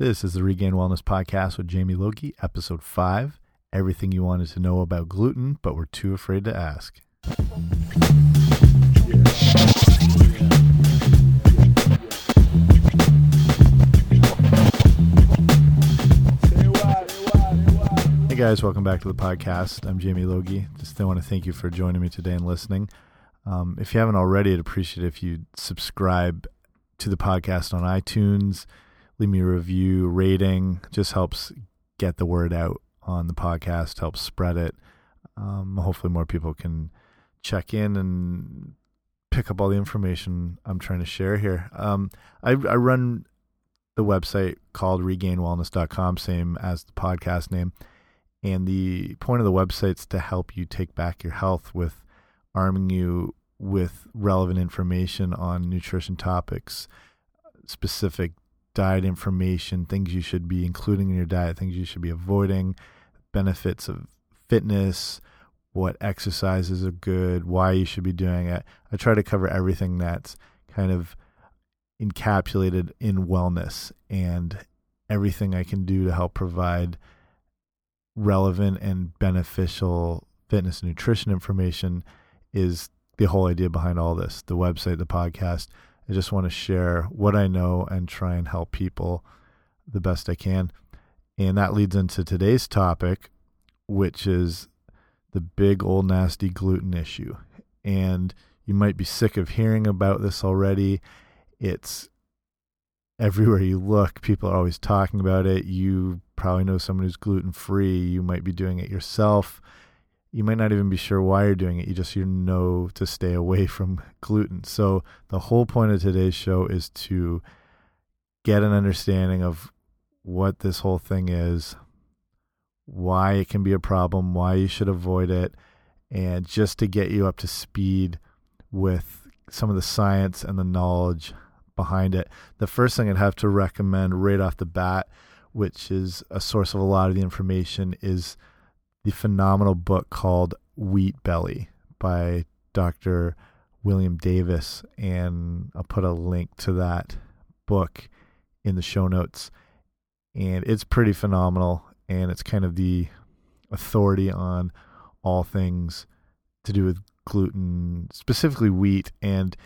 This is the Regained Wellness Podcast with Jamie Logie, episode 5 Everything you wanted to know about gluten, but were too afraid to ask. Hey guys, welcome back to the podcast. I'm Jamie Logie. Just want to thank you for joining me today and listening. Um, if you haven't already, I'd appreciate it if you subscribe to the podcast on iTunes leave me a review, rating. Just helps get the word out on the podcast, helps spread it. Um, hopefully, more people can check in and pick up all the information I'm trying to share here. Um, I, I run the website called regainedwellness.com, same as the podcast name. And the point of the website is to help you take back your health with arming you with relevant information on nutrition topics, specific diet information, things you should be including in your diet, things you should be avoiding, benefits of fitness, what exercises are good, why you should be doing it. I try to cover everything that's kind of encapsulated in wellness and everything I can do to help provide relevant and beneficial fitness and nutrition information is the whole idea behind all this the website, the podcast. I just want to share what I know and try and help people the best I can. And that leads into today's topic, which is the big old nasty gluten issue. And you might be sick of hearing about this already. It's everywhere you look, people are always talking about it. You probably know someone who's gluten free. You might be doing it yourself you might not even be sure why you're doing it. You just you know to stay away from gluten. So the whole point of today's show is to get an understanding of what this whole thing is, why it can be a problem, why you should avoid it, and just to get you up to speed with some of the science and the knowledge behind it. The first thing I'd have to recommend right off the bat, which is a source of a lot of the information, is the phenomenal book called Wheat Belly by Dr. William Davis. And I'll put a link to that book in the show notes. And it's pretty phenomenal. And it's kind of the authority on all things to do with gluten, specifically wheat. And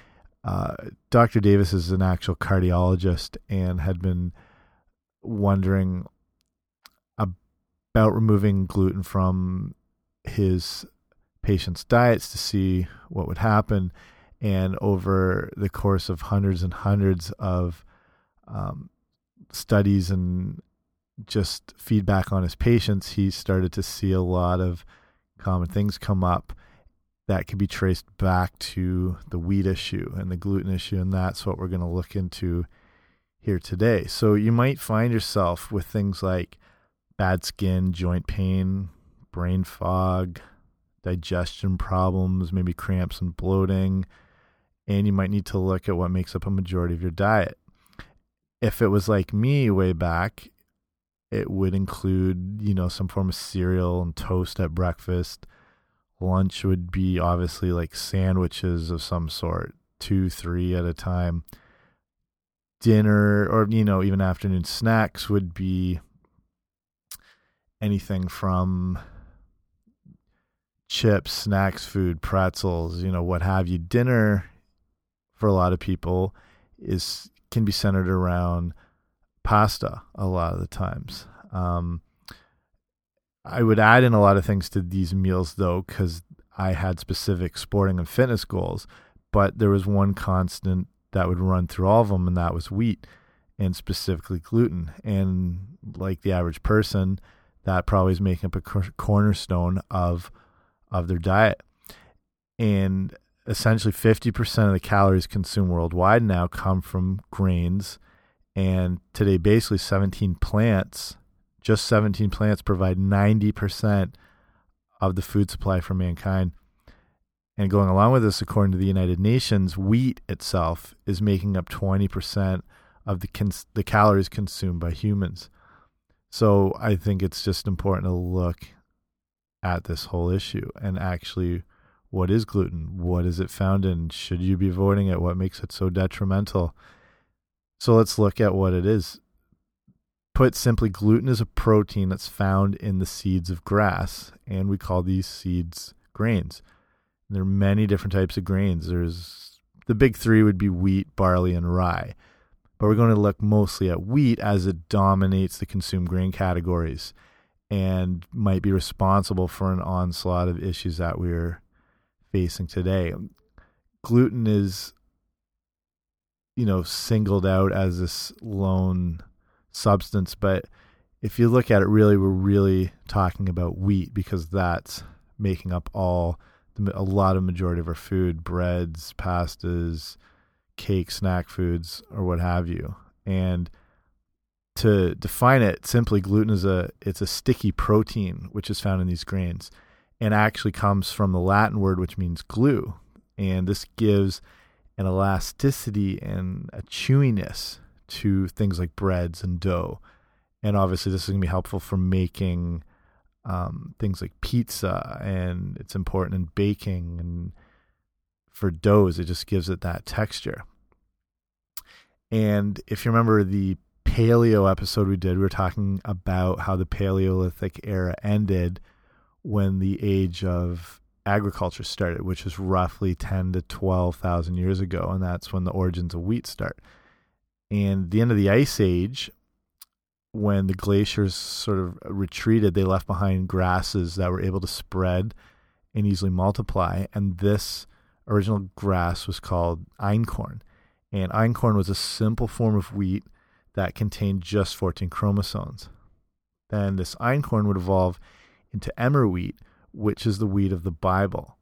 uh, Dr. Davis is an actual cardiologist and had been wondering about removing gluten from his patients' diets to see what would happen. And over the course of hundreds and hundreds of um, studies and just feedback on his patients, he started to see a lot of common things come up that could be traced back to the wheat issue and the gluten issue. And that's what we're going to look into here today. So you might find yourself with things like bad skin, joint pain, brain fog, digestion problems, maybe cramps and bloating. And you might need to look at what makes up a majority of your diet. If it was like me way back, it would include, you know, some form of cereal and toast at breakfast. Lunch would be obviously like sandwiches of some sort, two, three at a time. Dinner or, you know, even afternoon snacks would be anything from chips, snacks, food, pretzels, you know, what have you. Dinner for a lot of people is can be centered around pasta a lot of the times. Um, I would add in a lot of things to these meals though, because I had specific sporting and fitness goals, but there was one constant that would run through all of them, and that was wheat and specifically gluten. And like the average person, that probably is making up a cornerstone of of their diet. And essentially 50% of the calories consumed worldwide now come from grains. And today basically 17 plants just 17 plants provide 90% of the food supply for mankind. And going along with this according to the united nations wheat itself is making up 20% of the the calories consumed by humans so I think it's just important to look at this whole issue and actually what is gluten? What is it found in? Should you be avoiding it? What makes it so detrimental? So let's look at what it is. put simply, gluten is a protein that's found in the seeds of grass, and we call these seeds grains. There are many different types of grains. There's the big three would be wheat, barley, and rye. But we're going to look mostly at wheat as it dominates the consumed grain categories and might be responsible for an onslaught of issues that we're facing today. Gluten is, you know, singled out as this lone substance, but if you look at it, really, we're really talking about wheat because that's making up all a lot of majority of our food, breads, pastas, cake, snack foods, or what have you. And to define it simply, gluten is a it's a sticky protein which is found in these grains, and actually comes from the Latin word which means glue, and this gives an elasticity and a chewiness to things like breads and dough. And obviously, this is going to be helpful for making um, things like pizza, and it's important in baking and for doughs. It just gives it that texture. And if you remember the paleo episode we did, we were talking about how the Paleolithic era ended when the age of agriculture started, which is roughly 10 to 12,000 years ago. And that's when the origins of wheat start. And the end of the ice age, when the glaciers sort of retreated, they left behind grasses that were able to spread and easily multiply. And this original grass was called einkorn. And einkorn was a simple form of wheat that contained just 14 chromosomes. Then this einkorn would evolve into emmer wheat, which is the wheat of the Bible.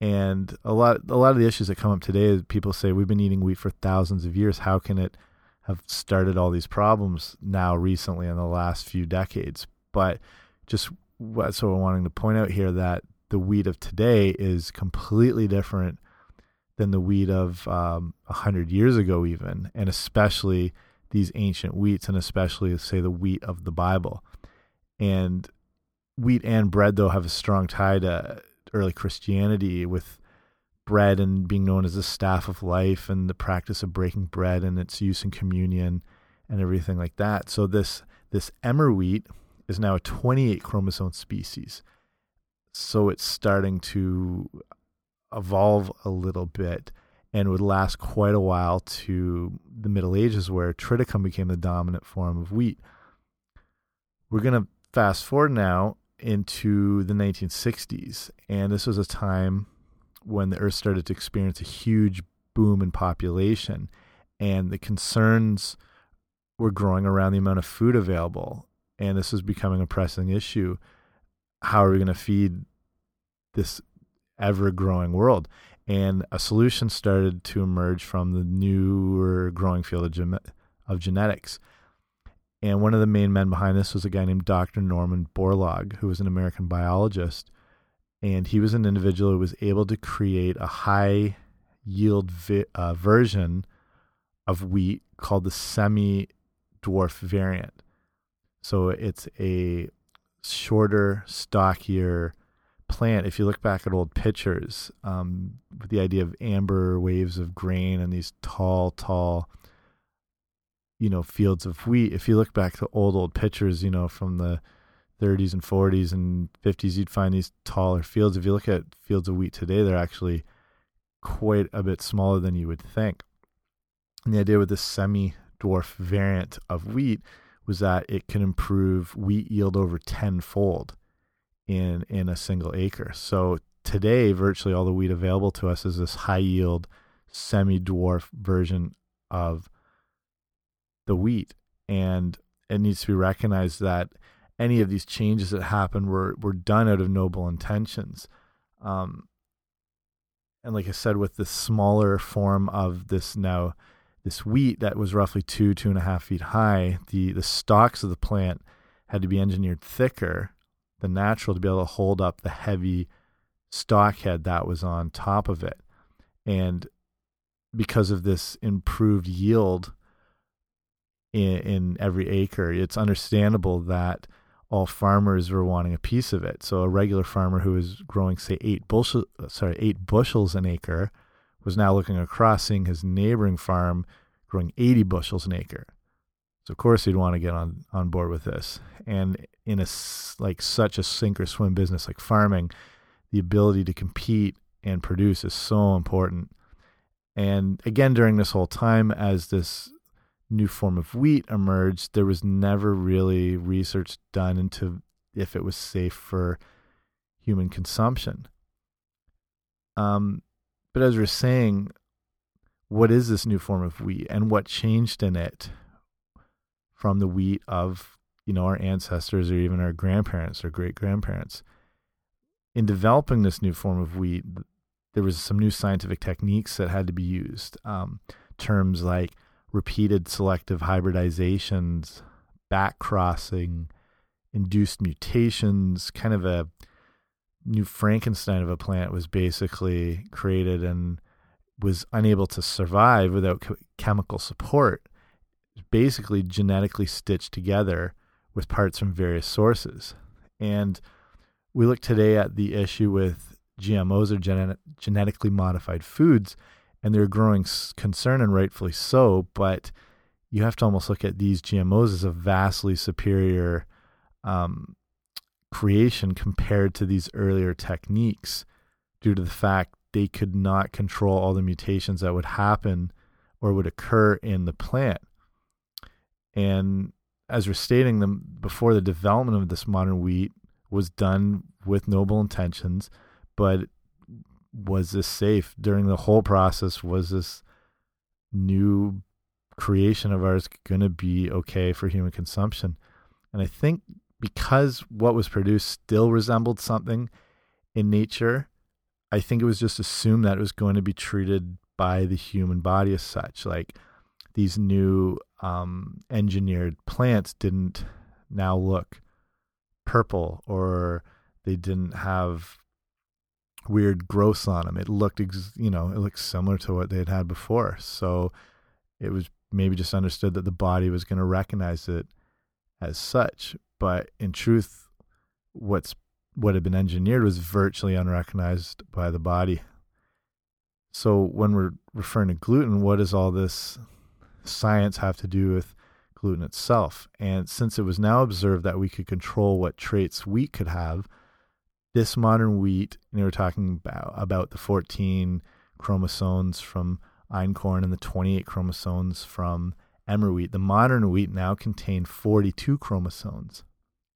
And a lot, a lot of the issues that come up today is people say we've been eating wheat for thousands of years. How can it have started all these problems now recently in the last few decades? But just so we're wanting to point out here that the wheat of today is completely different than the wheat of um, a um, hundred years ago, even, and especially these ancient wheats, and especially say the wheat of the Bible. And wheat and bread, though, have a strong tie to early Christianity, with bread and being known as the staff of life, and the practice of breaking bread and its use in communion, and everything like that. So this this emmer wheat is now a 28 chromosome species. So it's starting to evolve a little bit and would last quite a while to the Middle Ages, where triticum became the dominant form of wheat. We're going to fast forward now into the 1960s, and this was a time when the Earth started to experience a huge boom in population, and the concerns were growing around the amount of food available, and this was becoming a pressing issue. How are we going to feed this ever growing world? and a solution started to emerge from the newer growing field of, gen of genetics. And one of the main men behind this was a guy named Dr. Norman Borlaug, who was an American biologist. And he was an individual who was able to create a high yield uh, version of wheat called the semi dwarf variant. So it's a shorter, stockier, plant, if you look back at old pictures, um, with the idea of amber waves of grain and these tall, tall, you know, fields of wheat. If you look back to old, old pictures, you know, from the 30s and 40s and 50s, you'd find these taller fields. If you look at fields of wheat today, they're actually quite a bit smaller than you would think. And the idea with this semi dwarf variant of wheat was that it can improve wheat yield over tenfold in in a single acre. So today, virtually all the wheat available to us is this high yield, semi dwarf version of the wheat, and it needs to be recognized that any of these changes that happened were were done out of noble intentions. Um, and like I said, with the smaller form of this now, this wheat that was roughly two two and a half feet high, the the stalks of the plant had to be engineered thicker than natural to be able to hold up the heavy stock head that was on top of it. And because of this improved yield in, in every acre, it's understandable that all farmers were wanting a piece of it. So a regular farmer who was growing, say, eight bushel, sorry, eight bushels an acre, was now looking across, seeing his neighboring farm growing 80 bushels an acre. So of course he'd want to get on on board with this. And in a like such a sink or swim business like farming, the ability to compete and produce is so important. And again, during this whole time, as this new form of wheat emerged, there was never really research done into if it was safe for human consumption. Um, but as we are saying, what is this new form of wheat and what changed in it from the wheat of you know our ancestors or even our grandparents or great grandparents? In developing this new form of wheat, there was some new scientific techniques that had to be used. Um, terms like repeated selective hybridizations, back crossing, induced mutations, kind of a new Frankenstein of a plant was basically created and was unable to survive without chemical support. Basically, genetically stitched together with parts from various sources. And we look today at the issue with GMOs or genet genetically modified foods and they're growing concern, and rightfully so. But you have to almost look at these GMOs as a vastly superior um, creation compared to these earlier techniques, due to the fact they could not control all the mutations that would happen or would occur in the plant. And as we're stating them before, the development of this modern wheat was done with noble intentions, but was this safe during the whole process? Was this new creation of ours going to be okay for human consumption? And I think because what was produced still resembled something in nature, I think it was just assumed that it was going to be treated by the human body as such. Like these new um, engineered plants didn't now look purple or they didn't have weird growths on them. It looked, you know, it looked similar to what they had had before. So it was maybe just understood that the body was going to recognize it as such. But in truth, what's what had been engineered was virtually unrecognized by the body. So when we're referring to gluten, what does all this science have to do with gluten itself? And since it was now observed that we could control what traits wheat could have, this modern wheat, and we're talking about, about the 14 chromosomes from einkorn and the 28 chromosomes from emmer wheat. The modern wheat now contained 42 chromosomes,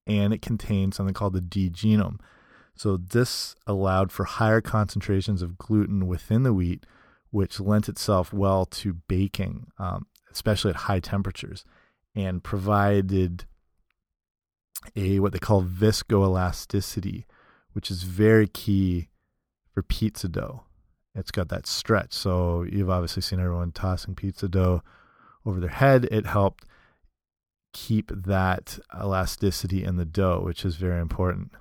and it contained something called the D genome. So this allowed for higher concentrations of gluten within the wheat, which lent itself well to baking, um, especially at high temperatures, and provided a what they call viscoelasticity, which is very key for pizza dough. It's got that stretch. So you've obviously seen everyone tossing pizza dough over their head. It helped keep that elasticity in the dough, which is very important.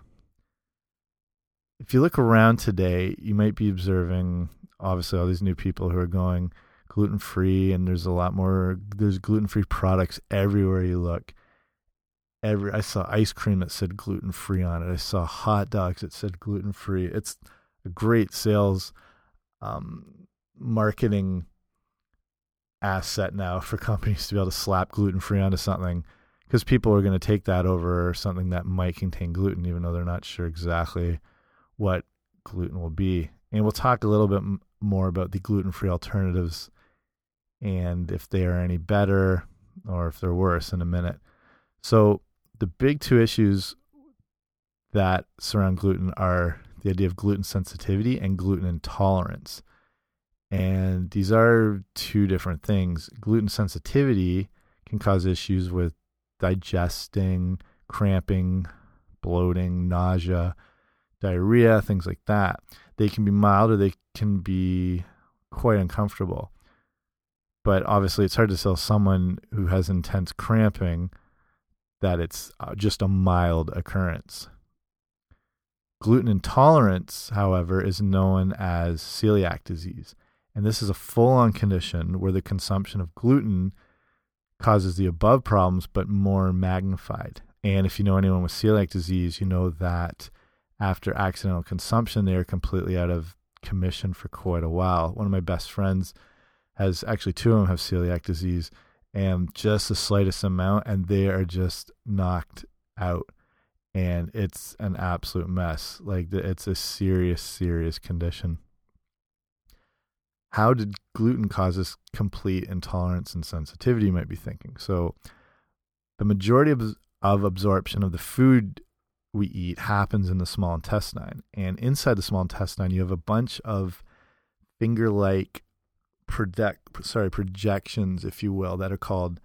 If you look around today, you might be observing obviously all these new people who are going gluten free, and there's a lot more, there's gluten free products everywhere you look every I saw ice cream that said gluten free on it. I saw hot dogs that said gluten free. It's a great sales um, marketing asset now for companies to be able to slap gluten free onto something because people are going to take that over something that might contain gluten, even though they're not sure exactly what gluten will be. And we'll talk a little bit more about the gluten free alternatives and if they are any better or if they're worse in a minute. So, the big two issues that surround gluten are the idea of gluten sensitivity and gluten intolerance. And these are two different things. Gluten sensitivity can cause issues with digesting, cramping, bloating, nausea, diarrhea, things like that. They can be mild or they can be quite uncomfortable. But obviously, it's hard to tell someone who has intense cramping that it's uh, just a mild occurrence. Gluten intolerance, however, is known as celiac disease. And this is a full on condition where the consumption of gluten causes the above problems, but more magnified. And if you know anyone with celiac disease, you know that after accidental consumption, they are completely out of commission for quite a while. One of my best friends has actually two of them have celiac disease, and just the slightest amount, and they are just knocked out. And it's an absolute mess. Like, it's a serious, serious condition. How did gluten cause this complete intolerance and sensitivity? You might be thinking. So, the majority of, of absorption of the food we eat happens in the small intestine. And inside the small intestine, you have a bunch of finger like project, sorry, projections, if you will, that are called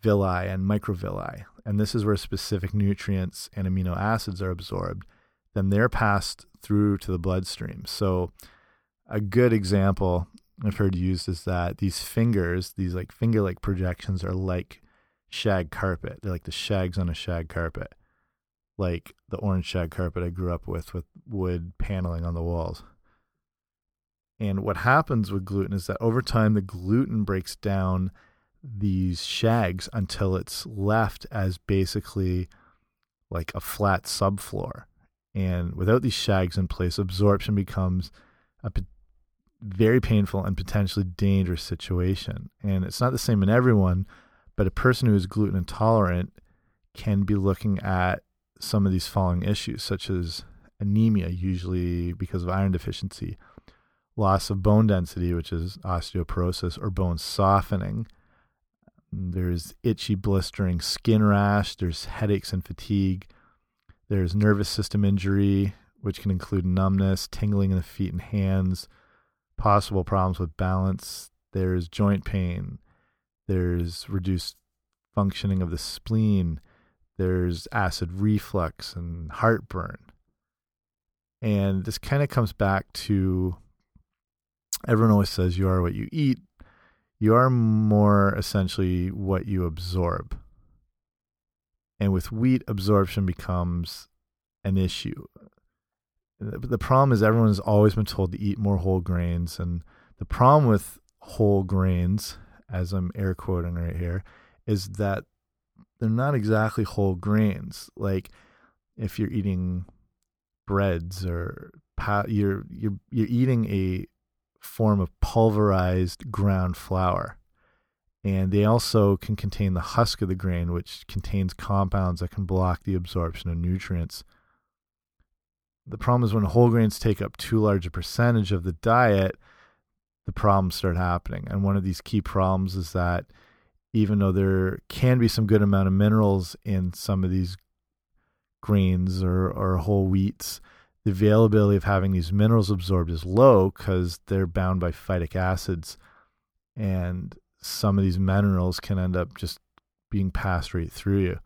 villi and microvilli. And this is where specific nutrients and amino acids are absorbed. Then they're passed through to the bloodstream. So, a good example I've heard used is that these fingers, these like finger like projections, are like shag carpet. They're like the shags on a shag carpet, like the orange shag carpet I grew up with, with wood paneling on the walls. And what happens with gluten is that over time, the gluten breaks down these shags until it's left as basically like a flat subfloor. And without these shags in place, absorption becomes a very painful and potentially dangerous situation. And it's not the same in everyone, but a person who is gluten intolerant can be looking at some of these following issues, such as anemia, usually because of iron deficiency, loss of bone density, which is osteoporosis, or bone softening. There's itchy, blistering skin rash. There's headaches and fatigue. There's nervous system injury, which can include numbness, tingling in the feet and hands, possible problems with balance. There's joint pain. There's reduced functioning of the spleen. There's acid reflux and heartburn. And this kind of comes back to everyone always says you are what you eat. You are more essentially what you absorb. And with wheat, absorption becomes an issue. The problem is everyone has always been told to eat more whole grains. And the problem with whole grains, as I'm air quoting right here, is that they're not exactly whole grains. Like if you're eating breads or you're you're you're eating a form of pulverized ground flour. And they also can contain the husk of the grain, which contains compounds that can block the absorption of nutrients. The problem is when whole grains take up too large a percentage of the diet, the problems start happening. And one of these key problems is that even though there can be some good amount of minerals in some of these grains or, or whole wheats, the availability of having these minerals absorbed is low because they're bound by phytic acids. And some of these minerals can end up just being passed right through you.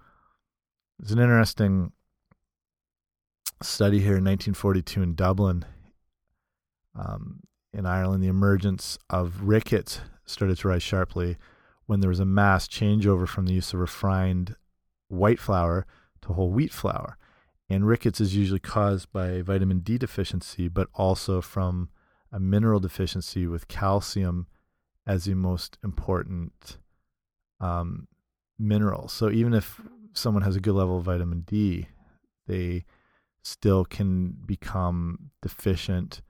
It's an interesting study here in 1942 in Dublin, um, in Ireland. The emergence of rickets started to rise sharply when there was a mass changeover from the use of refined white flour to whole wheat flour. And rickets is usually caused by vitamin D deficiency, but also from a mineral deficiency with calcium as the most important um, mineral. So even if someone has a good level of vitamin D, they still can become deficient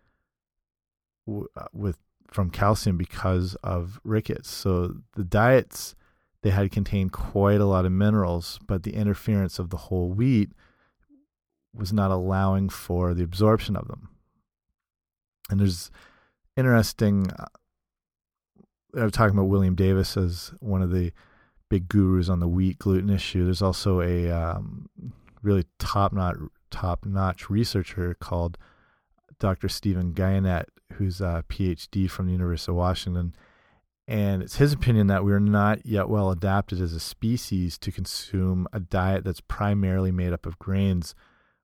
uh, with from calcium because of rickets. So the diets they had contained quite a lot of minerals, but the interference of the whole wheat was not allowing for the absorption of them. And there's interesting. Uh, I was talking about William Davis as one of the big gurus on the wheat gluten issue. There's also a um, really top notch top notch researcher called Dr. Stephen Guyenet, who's a PhD from the University of Washington. And it's his opinion that we're not yet well adapted as a species to consume a diet that's primarily made up of grains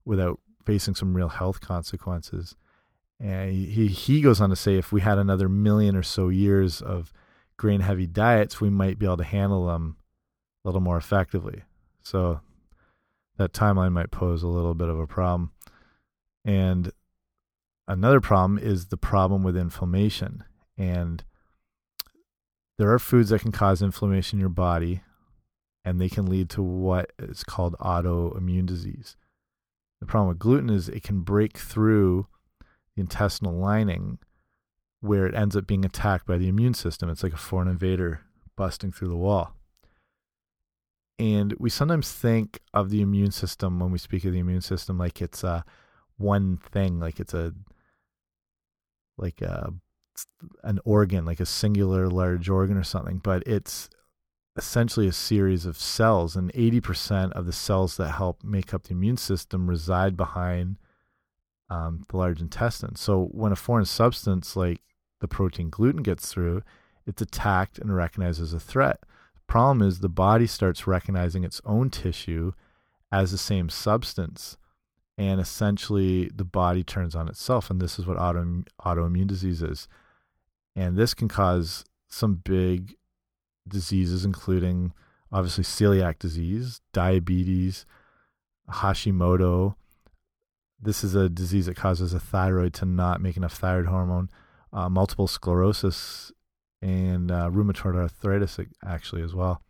without facing some real health consequences. And he he goes on to say if we had another million or so years of grain heavy diets, we might be able to handle them a little more effectively. So that timeline might pose a little bit of a problem. And another problem is the problem with inflammation. And there are foods that can cause inflammation in your body, and they can lead to what is called autoimmune disease. The problem with gluten is it can break through the intestinal lining where it ends up being attacked by the immune system. It's like a foreign invader busting through the wall. And we sometimes think of the immune system when we speak of the immune system like it's a one thing, like it's a like a an organ, like a singular large organ or something, but it's essentially a series of cells, and 80% of the cells that help make up the immune system reside behind um, the large intestine. So when a foreign substance like the protein gluten gets through, it's attacked and recognized as a threat. Problem is the body starts recognizing its own tissue as the same substance, and essentially the body turns on itself. And this is what auto, autoimmune disease is. And this can cause some big diseases, including obviously celiac disease, diabetes, Hashimoto. This is a disease that causes a thyroid to not make enough thyroid hormone, uh, multiple sclerosis, and uh, rheumatoid arthritis, actually, as well.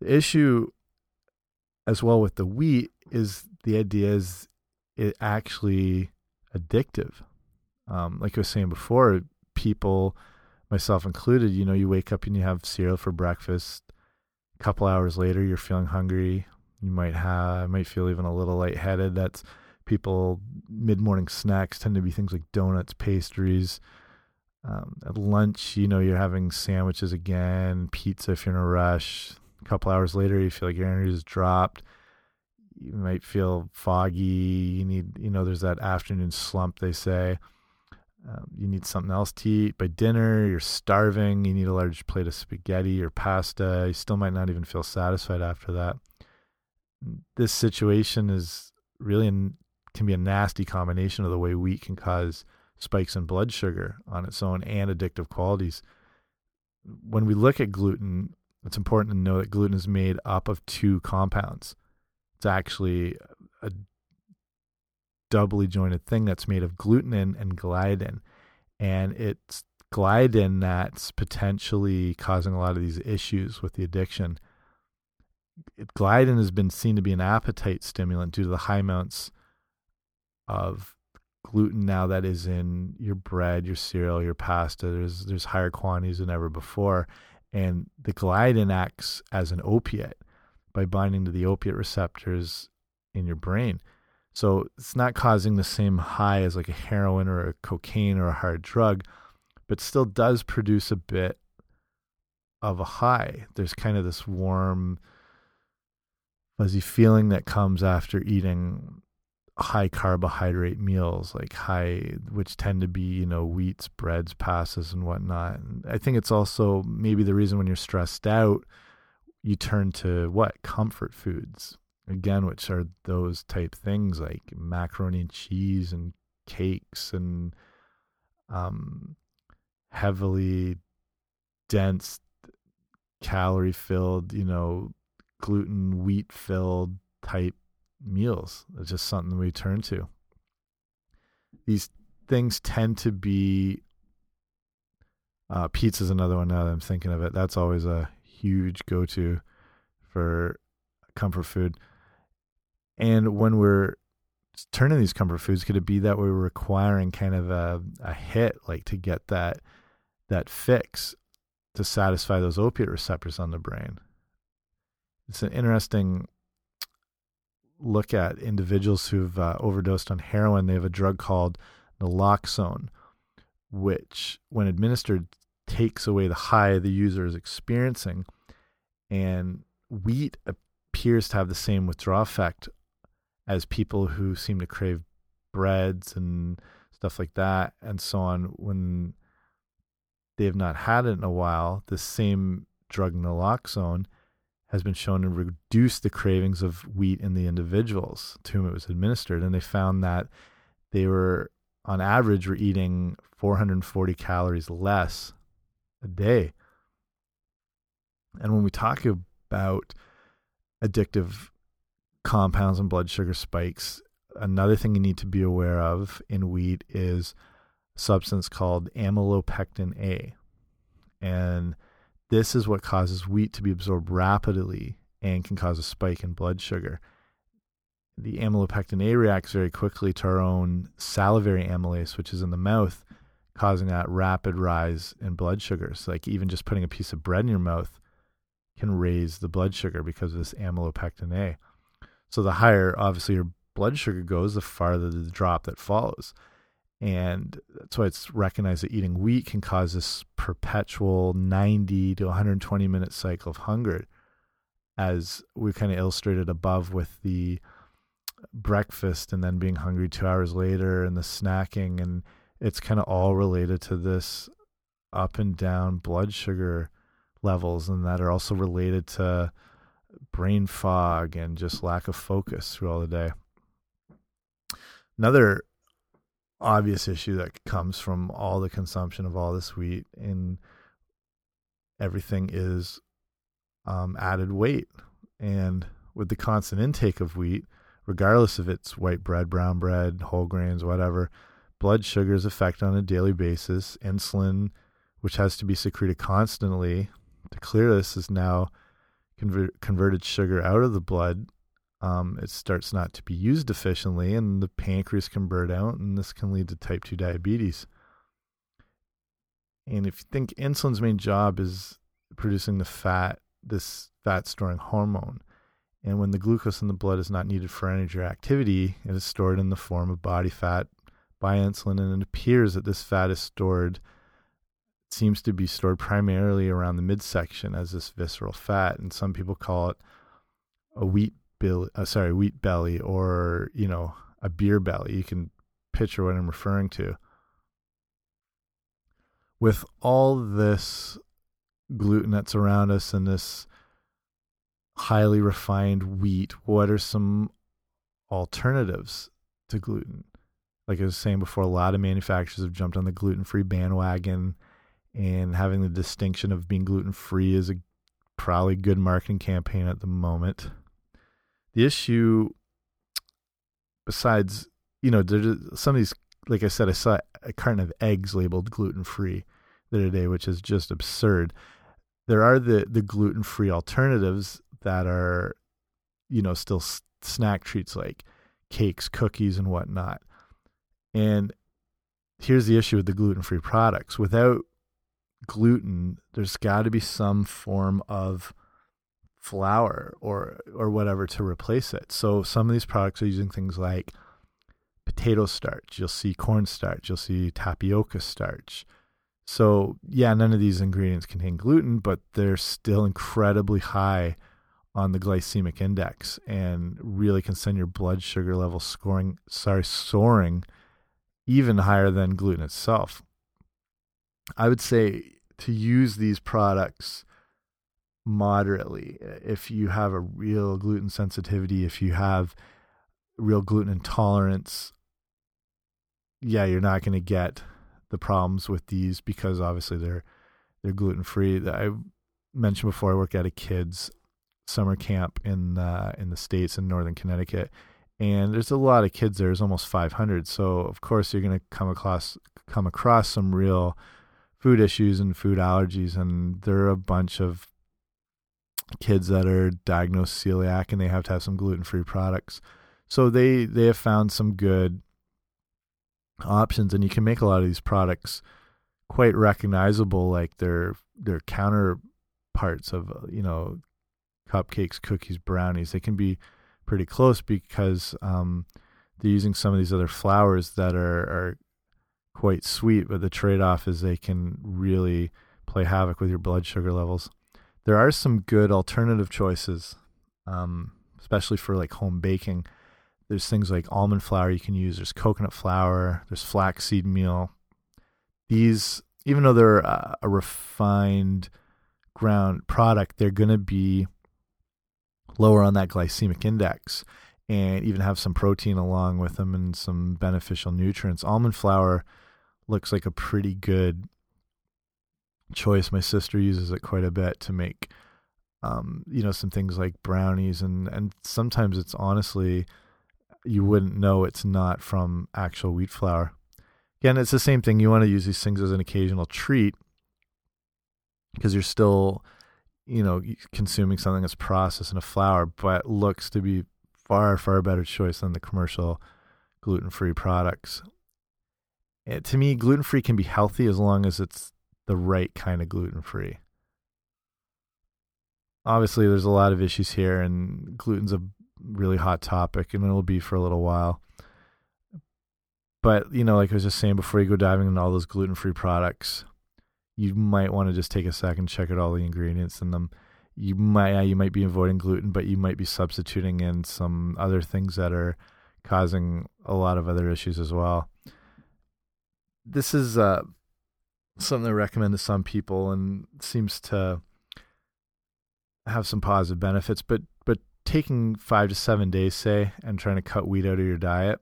The issue, as well, with the wheat is the idea is it actually addictive. Um, like I was saying before, people myself included, you know, you wake up and you have cereal for breakfast. A couple hours later, you're feeling hungry. You might have, might feel even a little lightheaded. That's people mid morning snacks tend to be things like donuts, pastries. Um, at lunch, you know, you're having sandwiches again, pizza if you're in a rush. A couple hours later, you feel like your energy has dropped. You might feel foggy. You need, you know, there's that afternoon slump, they say. Um, you need something else to eat by dinner. You're starving. You need a large plate of spaghetti or pasta. You still might not even feel satisfied after that. This situation is really an, can be a nasty combination of the way wheat can cause spikes in blood sugar on its own and addictive qualities. When we look at gluten, it's important to know that gluten is made up of two compounds. It's actually a doubly jointed thing that's made of glutenin and gliadin. And it's gliadin that's potentially causing a lot of these issues with the addiction. Gliadin has been seen to be an appetite stimulant due to the high amounts of gluten now that is in your bread, your cereal, your pasta. There's there's higher quantities than ever before, and the gliadin acts as an opiate by binding to the opiate receptors in your brain. So it's not causing the same high as like a heroin or a cocaine or a hard drug, but still does produce a bit of a high. There's kind of this warm, fuzzy feeling that comes after eating high carbohydrate meals, like high, which tend to be, you know, wheats, breads, pastas, and whatnot. And I think it's also maybe the reason when you're stressed out, you turn to what? Comfort foods again, which are those type things like macaroni and cheese and cakes and um, heavily dense, calorie filled, you know, gluten, wheat filled type meals. It's just something we turn to. These things tend to be uh, pizza's another one now that I'm thinking of it. That's always a huge go to for comfort food. And when we're turning these comfort foods, could it be that we're requiring kind of a, a hit, like to get that that fix to satisfy those opiate receptors on the brain? It's an interesting look at individuals who've uh, overdosed on heroin. They have a drug called naloxone, which, when administered, takes away the high the user is experiencing. And wheat appears to have the same withdrawal effect as people who seem to crave breads and stuff like that and so on when they have not had it in a while the same drug naloxone has been shown to reduce the cravings of wheat in the individuals to whom it was administered and they found that they were on average were eating 440 calories less a day and when we talk about addictive compounds and blood sugar spikes. Another thing you need to be aware of in wheat is substance called amylopectin A. And this is what causes wheat to be absorbed rapidly and can cause a spike in blood sugar. The amylopectin A reacts very quickly to our own salivary amylase, which is in the mouth, causing that rapid rise in blood sugars. Like even just putting a piece of bread in your mouth can raise the blood sugar because of this amylopectin A. So the higher, obviously, your blood sugar goes, the farther the drop that follows. And that's why it's recognized that eating wheat can cause this perpetual 90 to 120 minute cycle of hunger, as we kind of illustrated above with the breakfast and then being hungry two hours later and the snacking. And it's kind of all related to this up and down blood sugar levels, and that are also related to brain fog and just lack of focus through all the day. Another obvious issue that comes from all the consumption of all this wheat and everything is um, added weight. And with the constant intake of wheat, regardless if it's white bread, brown bread, whole grains, whatever, blood sugars affect on a daily basis. Insulin, which has to be secreted constantly to clear this, is now convert, converted sugar out of the blood um, it starts not to be used efficiently, and the pancreas can burn out, and this can lead to type 2 diabetes. And if you think insulin's main job is producing the fat, this fat storing hormone, and when the glucose in the blood is not needed for energy or activity, it is stored in the form of body fat by insulin, and it appears that this fat is stored seems to be stored primarily around the midsection as this visceral fat, and some people call it a wheat uh, sorry, wheat belly or, you know, a beer belly. You can picture what I'm referring to. With all this gluten that's around us and this highly refined wheat, what are some alternatives to gluten? Like I was saying before, a lot of manufacturers have jumped on the gluten free bandwagon and having the distinction of being gluten free is a probably good marketing campaign at the moment the issue besides you know there's some of these like i said i saw a carton of eggs labeled gluten free the other day which is just absurd. There are the the gluten free alternatives that are you know still snack treats like cakes cookies and whatnot. And here's the issue with the gluten free products. Without gluten there's got to be some form of flour or or whatever to replace it. So some of these products are using things like potato starch, you'll see cornstarch, you'll see tapioca starch. So, yeah, none of these ingredients contain gluten, but they're still incredibly high on the glycemic index and really can send your blood sugar level scoring sorry soaring even higher than gluten itself. I would say to use these products moderately. If you have a real gluten sensitivity, if you have real gluten intolerance, yeah, you're not going to get the problems with these because obviously they're they're gluten free. I mentioned before I work at a kids summer camp in uh, in the states in northern Connecticut, and there's a lot of kids there. There's almost 500, so of course you're going to come across come across some real food issues and food allergies, and there are a bunch of kids that are diagnosed celiac and they have to have some gluten-free products. So they they have found some good options and you can make a lot of these products quite recognizable like their their counterparts of you know cupcakes, cookies, brownies. They can be pretty close because um, they're using some of these other flours that are, are quite sweet, but the trade off is they can really play havoc with your blood sugar levels there are some good alternative choices, um, especially for like home baking. There's things like almond flour you can use. There's coconut flour. There's flaxseed meal. These, even though they're a, a refined ground product, they're going to be lower on that glycemic index and even have some protein along with them and some beneficial nutrients. Almond flour looks like a pretty good choice. My sister uses it quite a bit to make, um, you know, some things like brownies, and and sometimes it's honestly, you wouldn't know it's not from actual wheat flour. Again, it's the same thing. You want to use these things as an occasional treat because you're still, you know, consuming something that's processed in a flour, but looks to be far far better choice than the commercial gluten-free products. It, to me, gluten-free can be healthy as long as it's the right kind of gluten free. obviously, there's a lot of issues here, and gluten's a really hot topic, and it'll be for a little while. But you know, like I was just saying before you go diving into all those gluten-free products, you might want to just take a second, check out all the ingredients in them. You might, yeah, you might be avoiding gluten, but you might be substituting in some other things that are causing a lot of other issues as well. This is uh, something I recommend to some people, and seems to have some positive benefits. But but taking five to seven days, say, and trying to cut wheat out of your diet,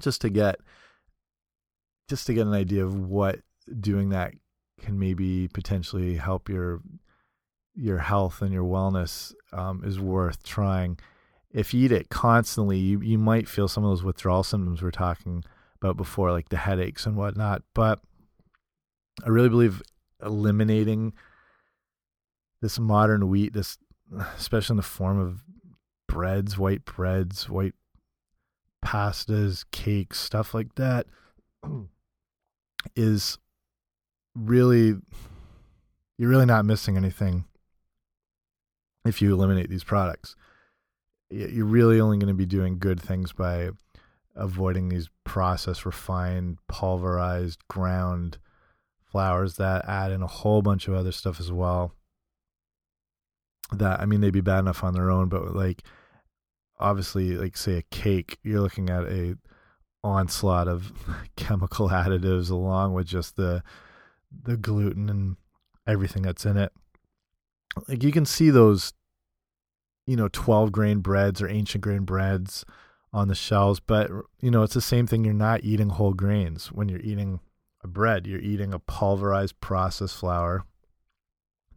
just to get just to get an idea of what doing that can maybe potentially help your your health and your wellness um, is worth trying. If you eat it constantly, you, you might feel some of those withdrawal symptoms we are talking about before, like the headaches and whatnot. But I really believe eliminating this modern wheat, this especially in the form of breads, white breads, white pastas, cakes, stuff like that, is really you're really not missing anything if you eliminate these products. You're really only going to be doing good things by avoiding these processed, refined, pulverized, ground flours that add in a whole bunch of other stuff as well. That I mean, they'd be bad enough on their own, but like obviously, like say a cake, you're looking at a onslaught of chemical additives along with just the the gluten and everything that's in it. Like you can see those, you know, 12 grain breads or ancient grain breads on the shelves, but you know, it's the same thing. You're not eating whole grains when you're eating a bread. You're eating a pulverized processed flour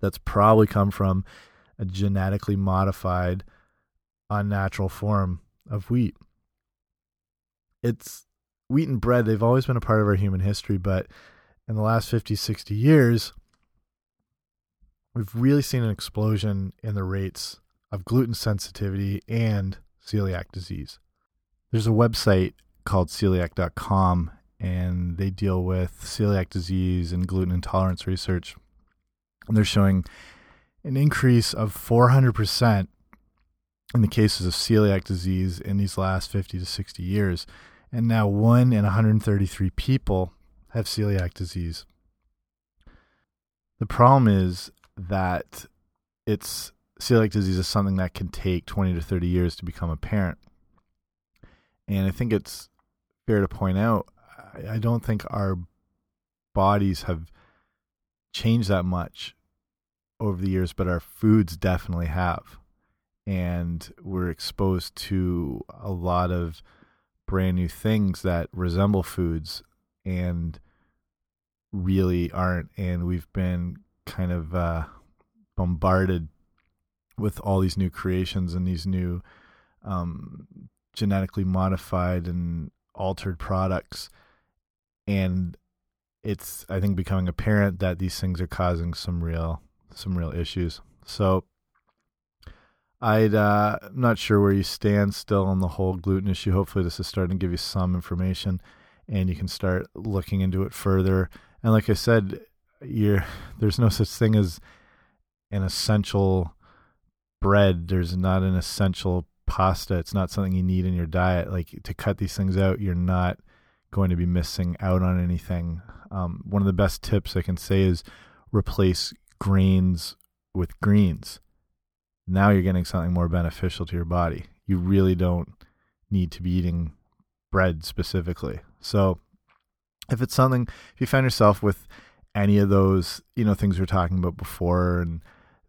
that's probably come from a genetically modified, unnatural form of wheat. It's wheat and bread, they've always been a part of our human history, but in the last 50, 60 years, we've really seen an explosion in the rates of gluten sensitivity and celiac disease. There's a website called celiac.com, and they deal with celiac disease and gluten intolerance research. And they're showing an increase of 400% in the cases of celiac disease in these last 50 to 60 years. And now one in 133 people have celiac disease. The problem is that it's celiac disease is something that can take 20 to 30 years to become apparent. And I think it's fair to point out I don't think our bodies have changed that much over the years, but our foods definitely have. And we're exposed to a lot of brand new things that resemble foods and really aren't. And we've been kind of uh, bombarded with all these new creations and these new um, genetically modified and altered products. And it's, I think, becoming apparent that these things are causing some real, some real issues. So, I'd uh, I'm not sure where you stand still on the whole gluten issue. Hopefully, this is starting to give you some information and you can start looking into it further. And like I said, you're there's no such thing as an essential bread. There's not an essential pasta. It's not something you need in your diet. Like to cut these things out, you're not going to be missing out on anything. Um, one of the best tips I can say is replace grains with greens. Now you're getting something more beneficial to your body. You really don't need to be eating bread specifically. So if it's something, if you find yourself with any of those, you know, things we are talking about before and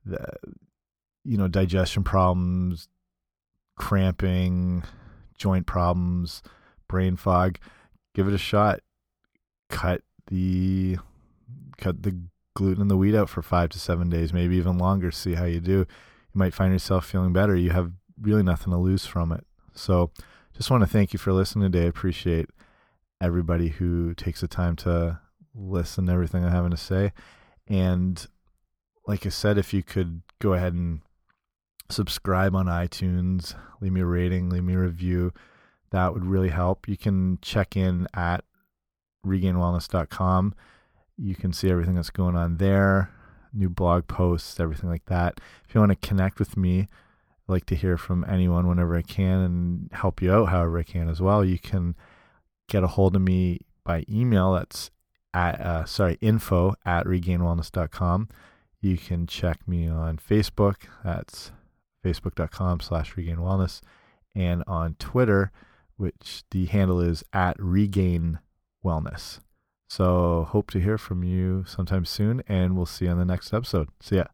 the, you know, digestion problems, cramping, joint problems, brain fog, give it a shot. Cut the, cut the gluten and the wheat out for five to seven days, maybe even longer. See how you do. You might find yourself feeling better. You have really nothing to lose from it. So, just want to thank you for listening today. I appreciate everybody who takes the time to listen to everything I'm having to say. And like I said, if you could go ahead and subscribe on iTunes, leave me a rating, leave me a review, that would really help. You can check in at regainedwellness.com. You can see everything that's going on there. new blog posts, everything like that. If you want to connect with me, I like to hear from anyone whenever I can and help you out however I can as well. You can get a hold of me by email. That's at, uh, sorry, info at regainedwellness.com. You can check me on Facebook. That's facebook.com slash regainwellness. And on Twitter, which the handle is at regain wellness. So hope to hear from you sometime soon, and we'll see you on the next episode. See ya.